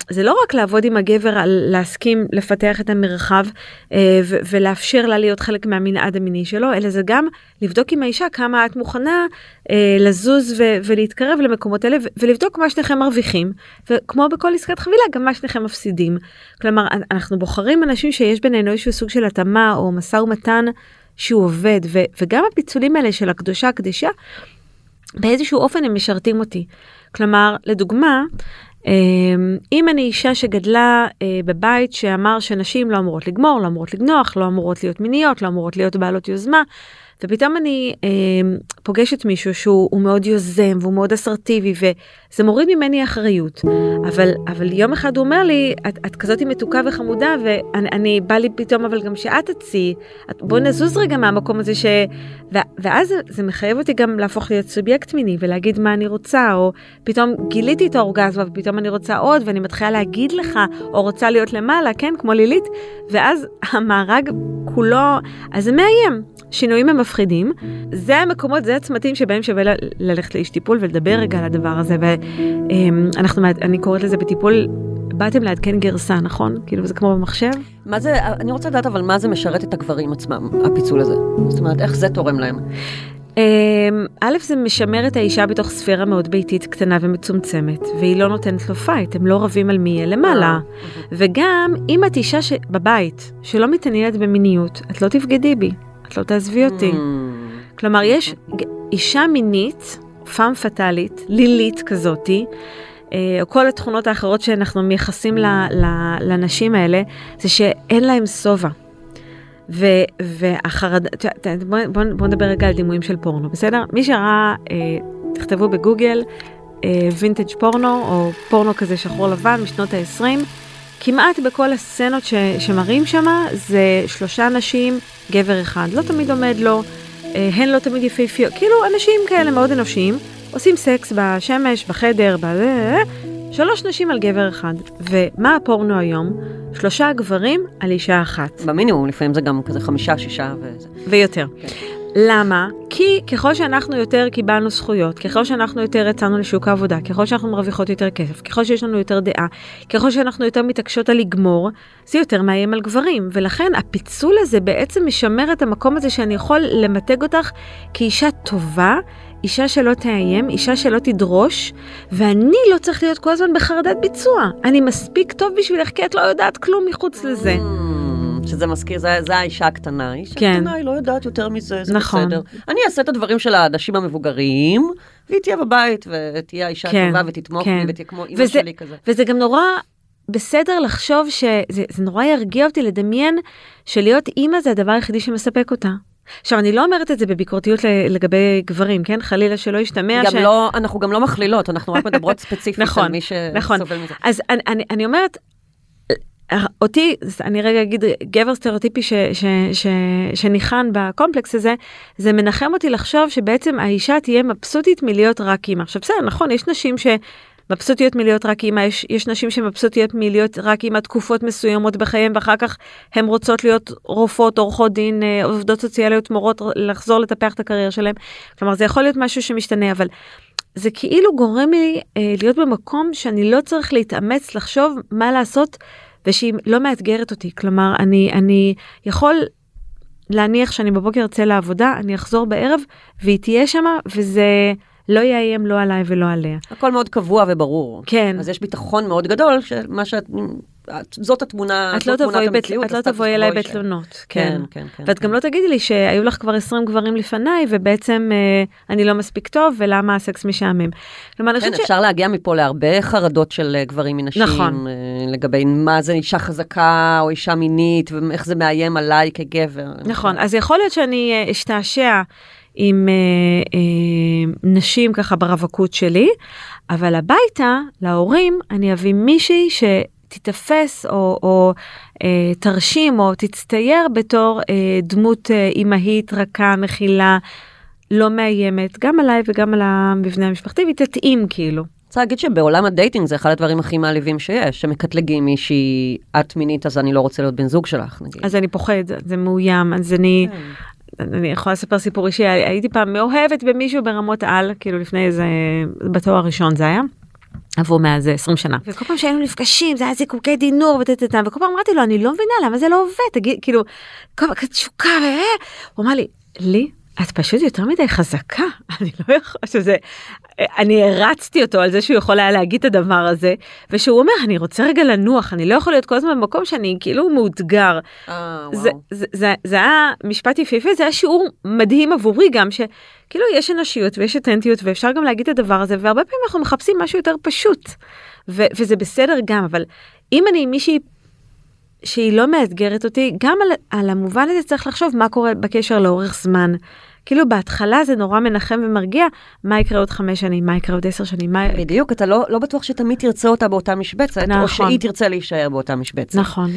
זה לא רק לעבוד עם הגבר על להסכים לפתח את המרחב uh, ו- ולאפשר לה להיות חלק מהמנעד המיני שלו אלא זה גם לבדוק עם האישה כמה את מוכנה uh, לזוז ו- ולהתקרב למקומות אלה ו- ולבדוק מה שניכם מרוויחים וכמו בכל עסקת חבילה גם מה שניכם מפסידים. כלומר אנ- אנחנו בוחרים אנשים שיש בינינו איזשהו סוג של התאמה או משא ומתן שהוא עובד ו- וגם הפיצולים האלה של הקדושה הקדשה באיזשהו אופן הם משרתים אותי. כלומר, לדוגמה, אמ, אם אני אישה שגדלה אה, בבית שאמר שנשים לא אמורות לגמור, לא אמורות לגנוח, לא אמורות להיות מיניות, לא אמורות להיות בעלות יוזמה, ופתאום אני אה, פוגשת מישהו שהוא הוא מאוד יוזם והוא מאוד אסרטיבי וזה מוריד ממני אחריות. אבל, אבל יום אחד הוא אומר לי, את, את כזאת מתוקה וחמודה ואני אני, בא לי פתאום אבל גם שאת את- בואי נזוז רגע מהמקום הזה ש... ו, ואז זה, זה מחייב אותי גם להפוך להיות סובייקט מיני ולהגיד מה אני רוצה, או פתאום גיליתי את האורגזמה ופתאום אני רוצה עוד ואני מתחילה להגיד לך, או רוצה להיות למעלה, כן, כמו לילית, ואז המארג כולו, אז זה מאיים. שינויים הם מפחידים, זה המקומות, זה הצמתים שבהם שווה ללכת לאיש טיפול ולדבר רגע על הדבר הזה, ואנחנו, אני קוראת לזה בטיפול, באתם לעדכן גרסה, נכון? כאילו זה כמו במחשב? מה זה, אני רוצה לדעת אבל מה זה משרת את הגברים עצמם, הפיצול הזה. זאת אומרת, איך זה תורם להם? אמ, א', זה משמר את האישה בתוך ספירה מאוד ביתית קטנה ומצומצמת, והיא לא נותנת לו fight, הם לא רבים על מי יהיה למעלה. וגם, אם את אישה ש... בבית שלא מתעניינת במיניות, את לא תבגדי בי, את לא תעזבי אותי. Mm. כלומר, יש אישה מינית, פאם פטאלית, לילית כזאתי, אה, או כל התכונות האחרות שאנחנו מייחסים ל- ל- לנשים האלה, זה שאין להם שובע. והחרדה, יודעת, בוא, נדבר רגע על דימויים של פורנו, בסדר? מי שראה, אה, תכתבו בגוגל, אה, וינטג' פורנו, או פורנו כזה שחור לבן משנות ה-20, כמעט בכל הסצנות שמראים שם זה שלושה אנשים, גבר אחד, לא תמיד עומד לו, אה, הן לא תמיד יפהפיות, כאילו אנשים כאלה מאוד אנושיים, עושים סקס בשמש, בחדר, בזה, שלוש נשים על גבר אחד. ומה הפורנו היום? שלושה גברים על אישה אחת. במינימום, לפעמים זה גם כזה חמישה, שישה וזה. ויותר. למה? כי ככל שאנחנו יותר קיבלנו זכויות, ככל שאנחנו יותר יצאנו לשוק העבודה, ככל שאנחנו מרוויחות יותר כסף, ככל שיש לנו יותר דעה, ככל שאנחנו יותר מתעקשות על לגמור, זה יותר מאיים על גברים. ולכן הפיצול הזה בעצם משמר את המקום הזה שאני יכול למתג אותך כאישה טובה, אישה שלא תאיים, אישה שלא תדרוש, ואני לא צריך להיות כל הזמן בחרדת ביצוע. אני מספיק טוב בשבילך כי את לא יודעת כלום מחוץ לזה. Mm, שזה מזכיר, זה, זה האישה הקטנה. האישה כן. הקטנה, היא לא יודעת יותר מזה, זה נכון. בסדר. אני אעשה את הדברים של האנשים המבוגרים, והיא תהיה בבית, ותהיה האישה כן, הטובה, ותתמוך כן. בי, ותהיה כמו אימא וזה- שלי כזה. וזה גם נורא בסדר לחשוב שזה זה נורא ירגיע אותי לדמיין שלהיות אימא זה הדבר היחידי שמספק אותה. עכשיו אני לא אומרת את זה בביקורתיות לגבי גברים כן חלילה שלא ישתמע גם ש... לא, אנחנו גם לא מכלילות, אנחנו רק מדברות ספציפית נכון, על מי נכון. שסובל מזה. אז אני, אני, אני אומרת, אותי, אני רגע אגיד גבר סטריאוטיפי ש, ש, ש, שניחן בקומפלקס הזה, זה מנחם אותי לחשוב שבעצם האישה תהיה מבסוטית מלהיות רק אימא. עכשיו בסדר, נכון, יש נשים שמבסוטיות מלהיות רק אימא, יש, יש נשים שמבסוטיות מלהיות רק אימא תקופות מסוימות בחייהם, ואחר כך הן רוצות להיות רופאות, עורכות דין, אה, עובדות סוציאליות, מורות, לחזור לטפח את הקריירה שלהם. כלומר, זה יכול להיות משהו שמשתנה, אבל זה כאילו גורם לי אה, להיות במקום שאני לא צריך להתאמץ לחשוב מה לעשות ושהיא לא מאתגרת אותי. כלומר, אני, אני יכול להניח שאני בבוקר אצא לעבודה, אני אחזור בערב והיא תהיה שמה וזה לא יאיים לא עליי ולא עליה. הכל מאוד קבוע וברור. כן. אז יש ביטחון מאוד גדול, שמה שאת, את- זאת התמונה, את לא תבואי בת- את לא תבואי אליי. בתלונות, כן, כן. כן, כן. ואת גם לא תגידי לי שהיו לך כבר 20 גברים לפניי ובעצם אה, אני לא מספיק טוב ולמה הסקס משעמם. כלומר, אני כן, חושבת ש... אפשר להגיע מפה להרבה חרדות של אה, גברים מנשים, נכון. אה, לגבי מה זה אישה חזקה או אישה מינית, ואיך זה מאיים עליי כגבר. נכון, אז יכול להיות שאני אה, אשתעשע עם אה, אה, נשים ככה ברווקות שלי, אבל הביתה, להורים, אני אביא מישהי שתיתפס או, או אה, תרשים או תצטייר בתור אה, דמות אה, אימהית, רכה, מכילה, לא מאיימת, גם עליי וגם על המבנה המשפחתי, והיא תתאים כאילו. רוצה להגיד שבעולם ה dating זה אחד הדברים הכי מעליבים שיש, שמקטלגים מישהי, את מינית אז אני לא רוצה להיות בן זוג שלך, נגיד. אז אני פוחד, זה מאיים, אז אני... כן. אני יכולה לספר סיפור אישי, הייתי פעם מאוהבת במישהו ברמות על, כאילו לפני איזה, בתואר הראשון זה היה. עברו מאז 20 שנה. וכל פעם שהיינו נפגשים זה היה זיקוקי דינור וטטטם, וכל פעם אמרתי לו אני לא מבינה למה זה לא עובד, תגיד, כאילו, כל פעם תשוקה, ו... הוא אמר לי, לי? את פשוט יותר מדי חזקה, אני לא יכול, שזה, אני הרצתי אותו על זה שהוא יכול היה להגיד את הדבר הזה, ושהוא אומר, אני רוצה רגע לנוח, אני לא יכול להיות כל הזמן במקום שאני כאילו מאותגר. אה, זה, וואו. זה, זה, זה היה משפט יפהפה, זה היה שיעור מדהים עבורי גם, שכאילו יש אנושיות ויש אותנטיות ואפשר גם להגיד את הדבר הזה, והרבה פעמים אנחנו מחפשים משהו יותר פשוט, ו, וזה בסדר גם, אבל אם אני מישהי שהיא לא מאתגרת אותי, גם על, על המובן הזה צריך לחשוב מה קורה בקשר לאורך זמן. כאילו בהתחלה זה נורא מנחם ומרגיע, מה יקרה עוד חמש שנים, מה יקרה עוד עשר שנים, מה... בדיוק, אתה לא, לא בטוח שתמיד תרצה אותה באותה משבצת, נכון. או שהיא תרצה להישאר באותה משבצת. נכון.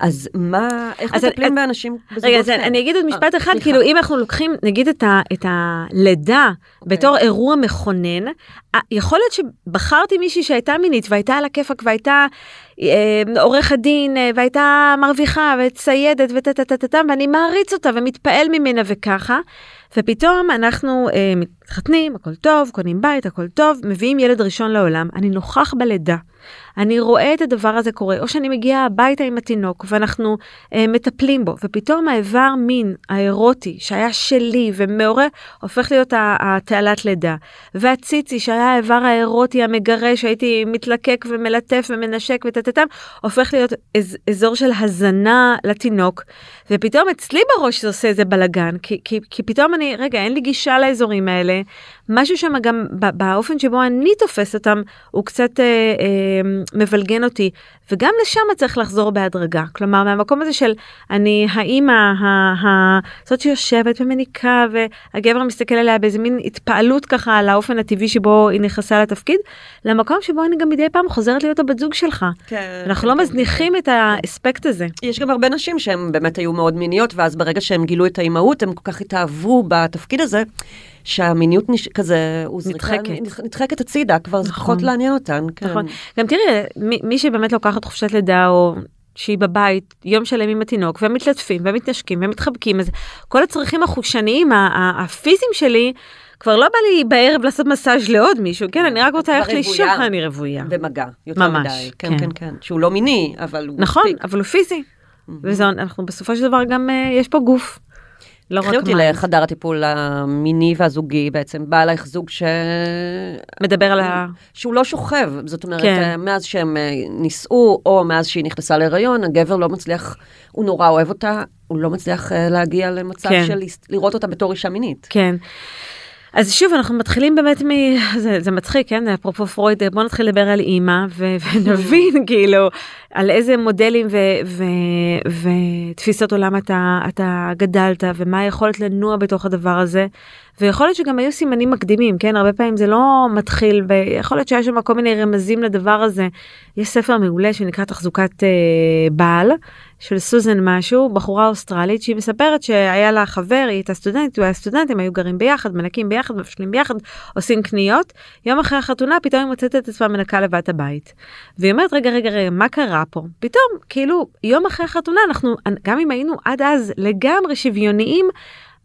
אז מה, איך אז מטפלים אני- באנשים בזוגות רגע, אז כאלה? אני אגיד עוד אה, משפט אחד, סליחה. כאילו אם אנחנו לוקחים נגיד את, ה, את הלידה אוקיי. בתור אירוע מכונן, יכול להיות שבחרתי מישהי שהייתה מינית והייתה על הכיפאק והייתה עורכת דין אה, והייתה מרוויחה וציידת וטטטטטם ואני מעריץ אותה ומתפעל ממנה וככה. ופתאום אנחנו אה, מתחתנים, הכל טוב, קונים בית, הכל טוב, מביאים ילד ראשון לעולם, אני נוכח בלידה. אני רואה את הדבר הזה קורה, או שאני מגיעה הביתה עם התינוק ואנחנו אה, מטפלים בו, ופתאום האיבר מין האירוטי שהיה שלי ומעורר, הופך להיות התעלת לידה. והציצי שהיה האיבר האירוטי המגרש, שהייתי מתלקק ומלטף ומנשק וטטטם, הופך להיות אז, אזור של הזנה לתינוק. ופתאום אצלי בראש זה עושה איזה בלאגן, כי, כי, כי פתאום אני, רגע, אין לי גישה לאזורים האלה. משהו שם גם באופן שבו אני תופס אותם, הוא קצת אה, אה, מבלגן אותי. וגם לשם צריך לחזור בהדרגה. כלומר, מהמקום הזה של אני האימא, זאת שיושבת ומניקה, והגבר מסתכל עליה באיזה מין התפעלות ככה על האופן הטבעי שבו היא נכנסה לתפקיד, למקום שבו אני גם מדי פעם חוזרת להיות הבת זוג שלך. כן, אנחנו כן, לא כן, מזניחים את האספקט הזה. יש גם הרבה נשים שהן באמת היו מאוד מיניות, ואז ברגע שהם גילו את האימהות, הם כל כך התאהבו בתפקיד הזה, שהמיניות נש... כזה, הוזרקה- נדחקת. נדחקת הצידה, כבר זה נכון. פחות לעניין אותן. כן. נכון. גם תראי, מי, מי שבאמת לוקחת חופשת לידה או שהיא בבית יום שלם עם התינוק והם מתלטפים והם מתנשקים והם מתחבקים אז כל הצרכים החושניים הפיזיים שלי כבר לא בא לי בערב לעשות מסאז' לעוד מישהו כן אני רק רוצה ללכת לישון. אני רוויה במגע, יותר ממש, מדי. כן, כן. כן, כן. שהוא לא מיני, אבל הוא נכון. אבל הוא פיזי. וזה אנחנו בסופו של דבר גם אה, יש פה גוף. לא קחי רק אותי mind. לחדר הטיפול המיני והזוגי בעצם, בא אלייך זוג ש... מדבר על ה... שהוא לא שוכב, זאת אומרת, כן. כן. מאז שהם אה, נישאו, או מאז שהיא נכנסה להיריון, הגבר לא מצליח, הוא נורא אוהב אותה, הוא לא מצליח אה, להגיע למצב כן. של לראות אותה בתור אישה מינית. כן. אז שוב, אנחנו מתחילים באמת מ... זה, זה מצחיק, כן? אפרופו פרויד, בוא נתחיל לדבר על אימא ו- ונבין כאילו על איזה מודלים ו- ו- ותפיסות עולם אתה, אתה גדלת ומה היכולת לנוע בתוך הדבר הזה. ויכול להיות שגם היו סימנים מקדימים, כן? הרבה פעמים זה לא מתחיל, ויכול להיות שהיה שם כל מיני רמזים לדבר הזה. יש ספר מעולה שנקרא תחזוקת אה, בעל, של סוזן משהו, בחורה אוסטרלית, שהיא מספרת שהיה לה חבר, היא הייתה סטודנטית, הוא היה סטודנט, הם היו גרים ביחד, מנקים ביחד, מבשלים ביחד, עושים קניות. יום אחרי החתונה פתאום היא מוצאת את עצמה מנקה לבד הבית. והיא אומרת, רגע, רגע, רגע, מה קרה פה? פתאום, כאילו, יום אחרי החתונה, אנחנו, גם אם היינו עד אז לגמרי שוויוניים,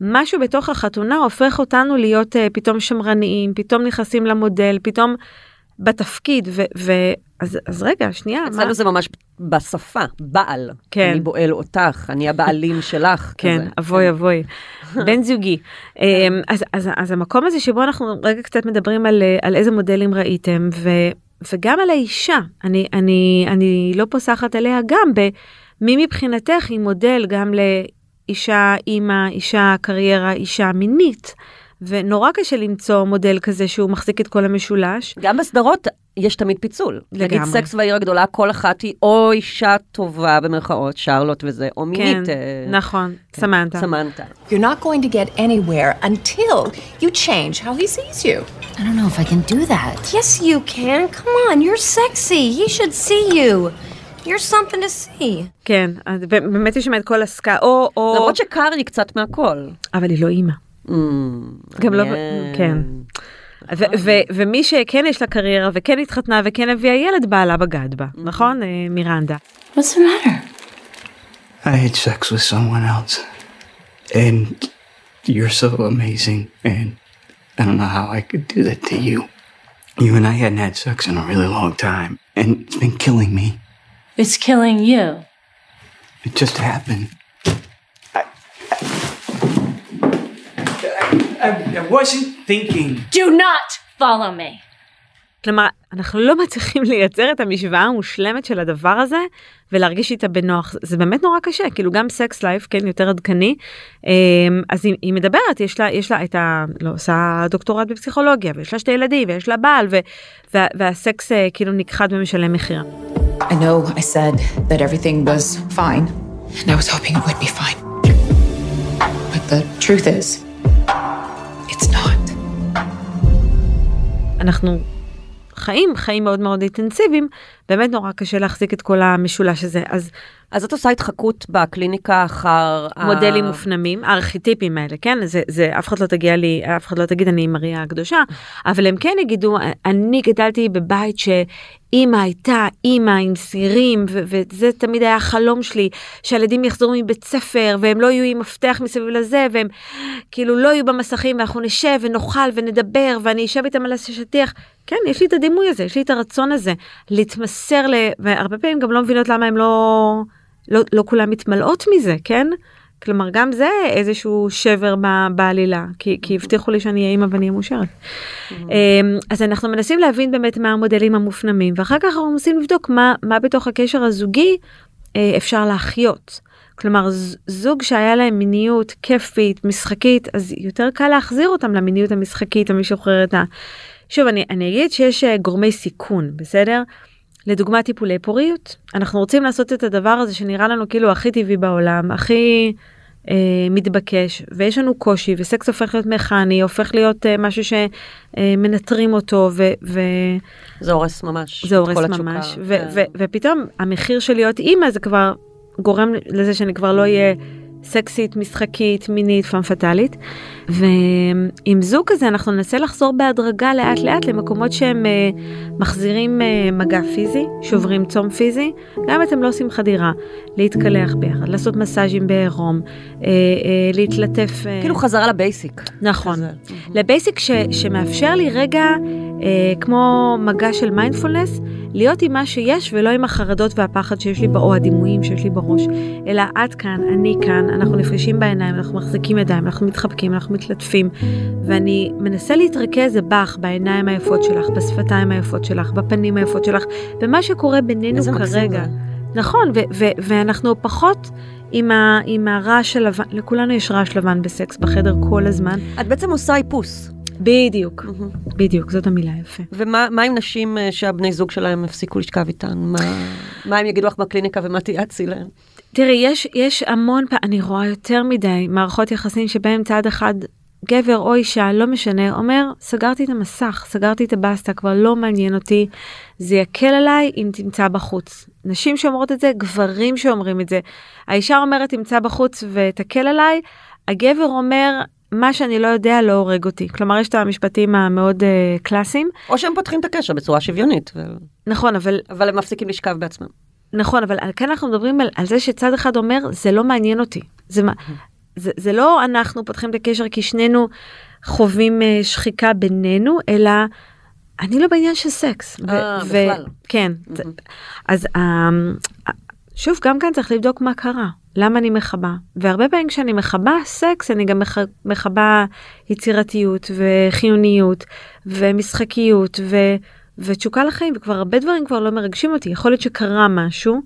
משהו בתוך החתונה הופך אותנו להיות uh, פתאום שמרניים, פתאום נכנסים למודל, פתאום בתפקיד, ו... ו אז, אז רגע, שנייה, מה? אצלנו זה ממש בשפה, בעל. כן. אני בועל אותך, אני הבעלים שלך. כן, כזה. אבוי אבוי, בן זוגי. אמ, אז, אז, אז המקום הזה שבו אנחנו רגע קצת מדברים על, על איזה מודלים ראיתם, ו, וגם על האישה, אני, אני, אני לא פוסחת עליה גם במי מבחינתך היא מודל גם לאישה, אימא, אישה קריירה, אישה מינית. ונורא קשה למצוא מודל כזה שהוא מחזיק את כל המשולש. גם בסדרות יש תמיד פיצול. לגמרי. נגיד סקס והעיר הגדולה, כל אחת היא או אישה טובה במרכאות, שרלוט וזה, או כן, מינית. אה, נכון, סמנתה. סמנתה. You're not going to get anywhere until you change how he sees you. I don't know if I can do that. Yes, you can. Come on, you're sexy. He should see you. You're something to see. כן, באמת יש שם את כל הסקה, או, או... למרות שקר היא קצת מהכל. אבל היא לא אימא. Mm, גם לא, מעניין. כן. ו- ו- ומי שכן יש לה קריירה וכן התחתנה וכן הביאה ילד בעלה בגד בה, נכון? אה, מירנדה. What's the matter? I had sex with someone else. And you're so amazing. And I don't know how I could do that to you. You and I hadn't had sex in a really long time. And it's been killing me. It's killing you. It just happened. I, I, wasn't thinking. Do not follow me. כלומר, אנחנו לא מצליחים לייצר את המשוואה המושלמת של הדבר הזה ולהרגיש איתה בנוח. זה באמת נורא קשה, כאילו גם סקס לייף, כן, יותר עדכני. אמ, אז היא, היא מדברת, יש לה, יש לה את ה... לא, עושה דוקטורט בפסיכולוגיה, ויש לה שתי ילדים, ויש לה בעל, ו, וה, והסקס אה, כאילו נכחד ומשלם מחיר. I know I said that everything was fine, and I was hoping it would be fine. But the truth is, אנחנו חיים חיים מאוד מאוד אינטנסיביים, באמת נורא קשה להחזיק את כל המשולש הזה. אז אז את עושה התחקות בקליניקה אחר... ה- מודלים מופנמים, הארכיטיפים האלה, כן? זה, זה, אף אחד לא תגיע לי, אף אחד לא תגיד אני מריה הקדושה, אבל הם כן יגידו, אני גדלתי בבית שאימא הייתה אימא עם סירים, ו- וזה תמיד היה החלום שלי, שהילדים יחזרו מבית ספר, והם לא יהיו עם מפתח מסביב לזה, והם כאילו לא יהיו במסכים, ואנחנו נשב ונאכל ונדבר, ואני אשב איתם על השטיח. כן, יש לי את הדימוי הזה, יש לי את הרצון הזה, להתמסר ל... והרבה פעמים גם לא מבינות למה הם לא... לא, לא כולם מתמלאות מזה, כן? כלומר, גם זה איזשהו שבר בעלילה, כי, כי הבטיחו לי שאני אהיה אימא ואני אהיה מאושרת. אמ, אז אנחנו מנסים להבין באמת מה המודלים המופנמים, ואחר כך אנחנו מנסים לבדוק מה, מה בתוך הקשר הזוגי אה, אפשר להחיות. כלומר, זוג שהיה להם מיניות כיפית, משחקית, אז יותר קל להחזיר אותם למיניות המשחקית המשוחררת. שוב, אני, אני אגיד שיש אה, גורמי סיכון, בסדר? לדוגמה טיפולי פוריות, אנחנו רוצים לעשות את הדבר הזה שנראה לנו כאילו הכי טבעי בעולם, הכי אה, מתבקש, ויש לנו קושי, וסקס הופך להיות מכני, הופך להיות אה, משהו שמנטרים אותו, ו... ו- זה הורס ממש. זה הורס ממש, ו- כן. ו- ופתאום המחיר של להיות אימא זה כבר גורם לזה שאני כבר לא אהיה סקסית, משחקית, מינית, פאם פטאלית. ועם זוג כזה אנחנו ננסה לחזור בהדרגה לאט לאט למקומות שהם אה, מחזירים אה, מגע פיזי, שוברים צום פיזי, גם אם אתם לא עושים חדירה, להתקלח ביחד, לעשות מסאז'ים בעירום, אה, אה, להתלטף. אה, כאילו חזרה לבייסיק. נכון. לבייסיק ש, שמאפשר לי רגע, אה, כמו מגע של מיינדפולנס, להיות עם מה שיש ולא עם החרדות והפחד שיש לי, או הדימויים שיש לי בראש, אלא את כאן, אני כאן, אנחנו נפגשים בעיניים, אנחנו מחזיקים ידיים, אנחנו מתחבקים, אנחנו מתלטפים, ואני מנסה להתרכז בך, בעיניים היפות שלך, בשפתיים היפות שלך, בפנים היפות שלך, במה שקורה בינינו כרגע. נכון, ו- ו- ואנחנו פחות עם, ה- עם הרעש הלבן, לכולנו יש רעש לבן בסקס בחדר כל הזמן. את בעצם עושה איפוס. בדיוק, בדיוק, זאת המילה יפה. ומה מה עם נשים אה, שהבני זוג שלהם הפסיקו לשכב איתן? מה, מה הם יגידו לך בקליניקה ומה תיעצי להם? תראי, יש, יש המון, אני רואה יותר מדי מערכות יחסים שבהם צד אחד, גבר או אישה, לא משנה, אומר, סגרתי את המסך, סגרתי את הבסטה, כבר לא מעניין אותי, זה יקל עליי אם תמצא בחוץ. נשים שאומרות את זה, גברים שאומרים את זה. האישה אומרת, תמצא בחוץ ותקל עליי, הגבר אומר, מה שאני לא יודע לא הורג אותי. כלומר, יש את המשפטים המאוד uh, קלאסיים. או שהם פותחים את הקשר בצורה שוויונית, ו... נכון, אבל אבל הם מפסיקים לשכב בעצמם. נכון, אבל כאן אנחנו מדברים על, על זה שצד אחד אומר, זה לא מעניין אותי. זה, מה- זה, זה לא אנחנו פותחים את הקשר כי שנינו חווים אה, שחיקה בינינו, אלא אני לא בעניין של סקס. אה, בכלל. כן. זה- אז אמ, שוב, גם כאן צריך לבדוק מה קרה, למה אני מכבה. והרבה פעמים כשאני מכבה סקס, אני גם מח- מכבה יצירתיות וחיוניות ומשחקיות ו... ותשוקה לחיים, וכבר הרבה דברים כבר לא מרגשים אותי. יכול להיות שקרה משהו,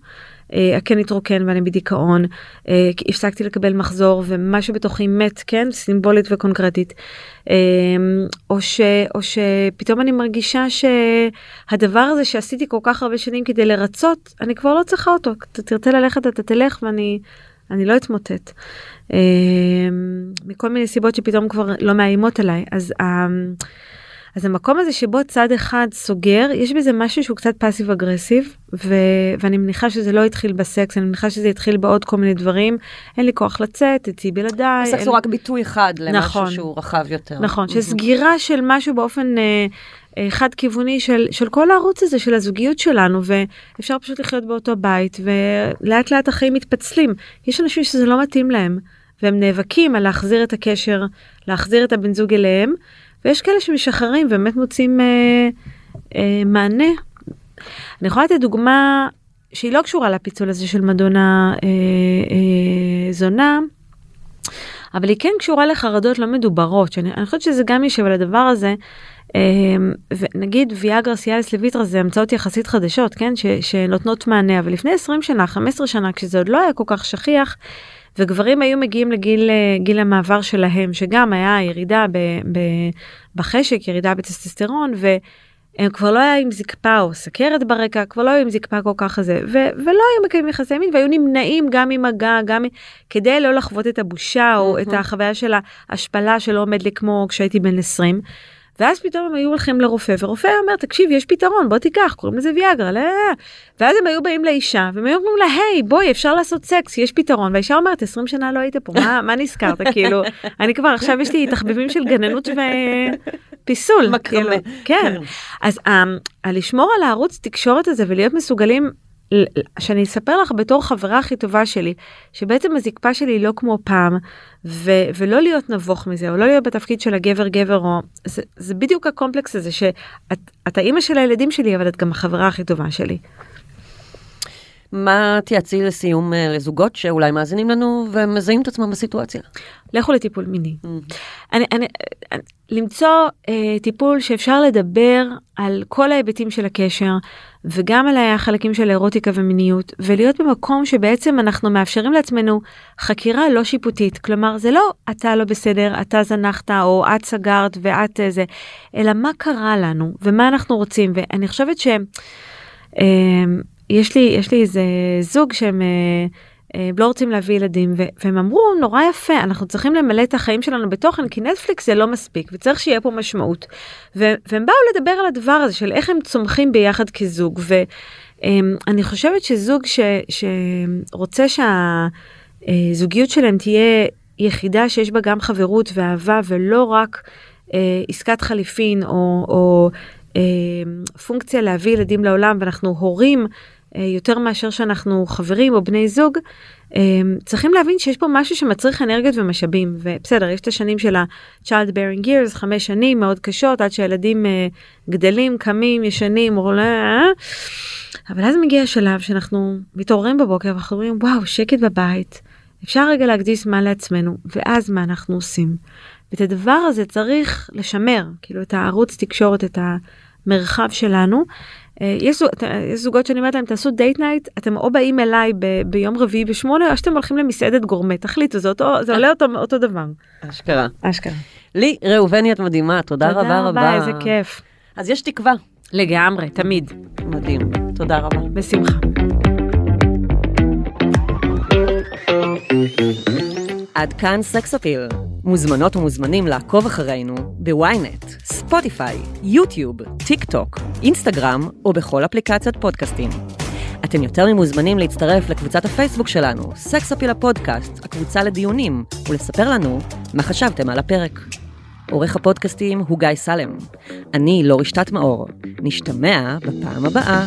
הקן התרוקן ואני בדיכאון, אה, הפסקתי לקבל מחזור ומשהו בתוכי מת, כן, סימבולית וקונקרטית. אה, או, ש, או שפתאום אני מרגישה שהדבר הזה שעשיתי כל כך הרבה שנים כדי לרצות, אני כבר לא צריכה אותו. אתה תרצה ללכת, אתה תלך ואני אני לא אתמוטט. אה, מכל מיני סיבות שפתאום כבר לא מאיימות עליי. אז אה, אז המקום הזה שבו צד אחד סוגר, יש בזה משהו שהוא קצת פאסיב אגרסיב, ו- ואני מניחה שזה לא התחיל בסקס, אני מניחה שזה התחיל בעוד כל מיני דברים. אין לי כוח לצאת, אצלי בלעדיי. סקס אין- הוא רק ביטוי אחד למשהו נכון. שהוא רחב יותר. נכון. שסגירה של משהו באופן אה, אה, חד כיווני של, של כל הערוץ הזה של הזוגיות שלנו ואפשר פשוט לחיות באותו בית ולאט לאט החיים מתפצלים. יש אנשים שזה לא מתאים להם והם נאבקים על להחזיר את הקשר, להחזיר את הבן זוג אליהם ויש כאלה שמשחררים ובאמת מוצאים אה, אה, מענה. אני יכולה לתת דוגמה שהיא לא קשורה לפיצול הזה של מדונה אה, אה, זונה. אבל היא כן קשורה לחרדות לא מדוברות, שאני אני חושבת שזה גם יושב על הדבר הזה. אמ, ונגיד ויאגרה סיאליס לויטרה זה המצאות יחסית חדשות, כן, ש, שנותנות מענה, אבל לפני 20 שנה, 15 שנה, כשזה עוד לא היה כל כך שכיח, וגברים היו מגיעים לגיל אה, גיל המעבר שלהם, שגם היה ירידה ב, ב, בחשק, ירידה בטסטסטרון, והם כבר לא היה עם זקפה או סכרת ברקע, כבר לא היו עם זקפה כל כך הזה, ו, ולא היו מקיימים יחסי מין, והיו נמנעים גם ממגע, גם כדי לא לחוות את הבושה, או את החוויה של ההשפלה שלא עומד לי כמו כשהייתי בן 20. ואז פתאום הם היו הולכים לרופא, ורופא אומר, תקשיב, יש פתרון, בוא תיקח, קוראים לזה ויאגרה, לא, לא, לא." ואז הם היו באים לאישה, והם היו אומרים לה, היי, בואי, אפשר לעשות סקס, יש פתרון, והאישה אומרת, 20 שנה לא היית פה, מה, מה נזכרת, כאילו, אני כבר, עכשיו יש לי תחביבים של גננות ופיסול, מקרמה. כאילו, כן. אז ה- הלשמור על הערוץ תקשורת הזה ולהיות מסוגלים, שאני אספר לך בתור חברה הכי טובה שלי, שבעצם הזקפה שלי היא לא כמו פעם, ו- ולא להיות נבוך מזה, או לא להיות בתפקיד של הגבר גבר, או... זה, זה בדיוק הקומפלקס הזה, שאת את האימא של הילדים שלי, אבל את גם החברה הכי טובה שלי. מה תיעצי לסיום אה, לזוגות שאולי מאזינים לנו ומזהים את עצמם בסיטואציה? לכו לטיפול מיני. אני, אני, אני, למצוא אה, טיפול שאפשר לדבר על כל ההיבטים של הקשר וגם על החלקים של אירוטיקה ומיניות ולהיות במקום שבעצם אנחנו מאפשרים לעצמנו חקירה לא שיפוטית כלומר זה לא אתה לא בסדר אתה זנחת או את סגרת ואת אה, זה אלא מה קרה לנו ומה אנחנו רוצים ואני חושבת ש... אה, יש לי יש לי איזה זוג שהם אה, אה, לא רוצים להביא ילדים ו- והם אמרו נורא יפה אנחנו צריכים למלא את החיים שלנו בתוכן כי נטפליקס זה לא מספיק וצריך שיהיה פה משמעות. ו- והם באו לדבר על הדבר הזה של איך הם צומחים ביחד כזוג ואני חושבת שזוג ש- שרוצה שהזוגיות שלהם תהיה יחידה שיש בה גם חברות ואהבה ולא רק אה, עסקת חליפין או, או אה, פונקציה להביא ילדים לעולם ואנחנו הורים אה, יותר מאשר שאנחנו חברים או בני זוג, אה, צריכים להבין שיש פה משהו שמצריך אנרגיות ומשאבים, ובסדר, יש את השנים של ה-child bearing years, חמש שנים מאוד קשות, עד שהילדים אה, גדלים, קמים, ישנים, עולה, אבל אז מגיע השלב שאנחנו מתעוררים בבוקר ואנחנו אומרים, וואו, שקט בבית, אפשר רגע להקדיש זמן לעצמנו, ואז מה אנחנו עושים? ואת הדבר הזה צריך לשמר, כאילו את הערוץ תקשורת, את המרחב שלנו. אה, יש, יש זוגות שאני אומרת להם תעשו date night אתם או באים אליי ב, ביום רביעי בשמונה או שאתם הולכים למסעדת גורמה תחליטו זה אותו זה עולה אותו אותו דבר. אשכרה. אשכרה. לי ראובני את מדהימה, תודה רבה רבה. איזה כיף. אז יש תקווה. לגמרי תמיד מדהים. תודה רבה. בשמחה. עד כאן סקס אפיל. מוזמנות ומוזמנים לעקוב אחרינו בוויינט, ספוטיפיי, יוטיוב, טיק טוק, אינסטגרם או בכל אפליקציות פודקאסטים. אתם יותר ממוזמנים להצטרף לקבוצת הפייסבוק שלנו, סקס אפיל הפודקאסט, הקבוצה לדיונים, ולספר לנו מה חשבתם על הפרק. עורך הפודקאסטים הוא גיא סלם. אני לא רשתת מאור. נשתמע בפעם הבאה.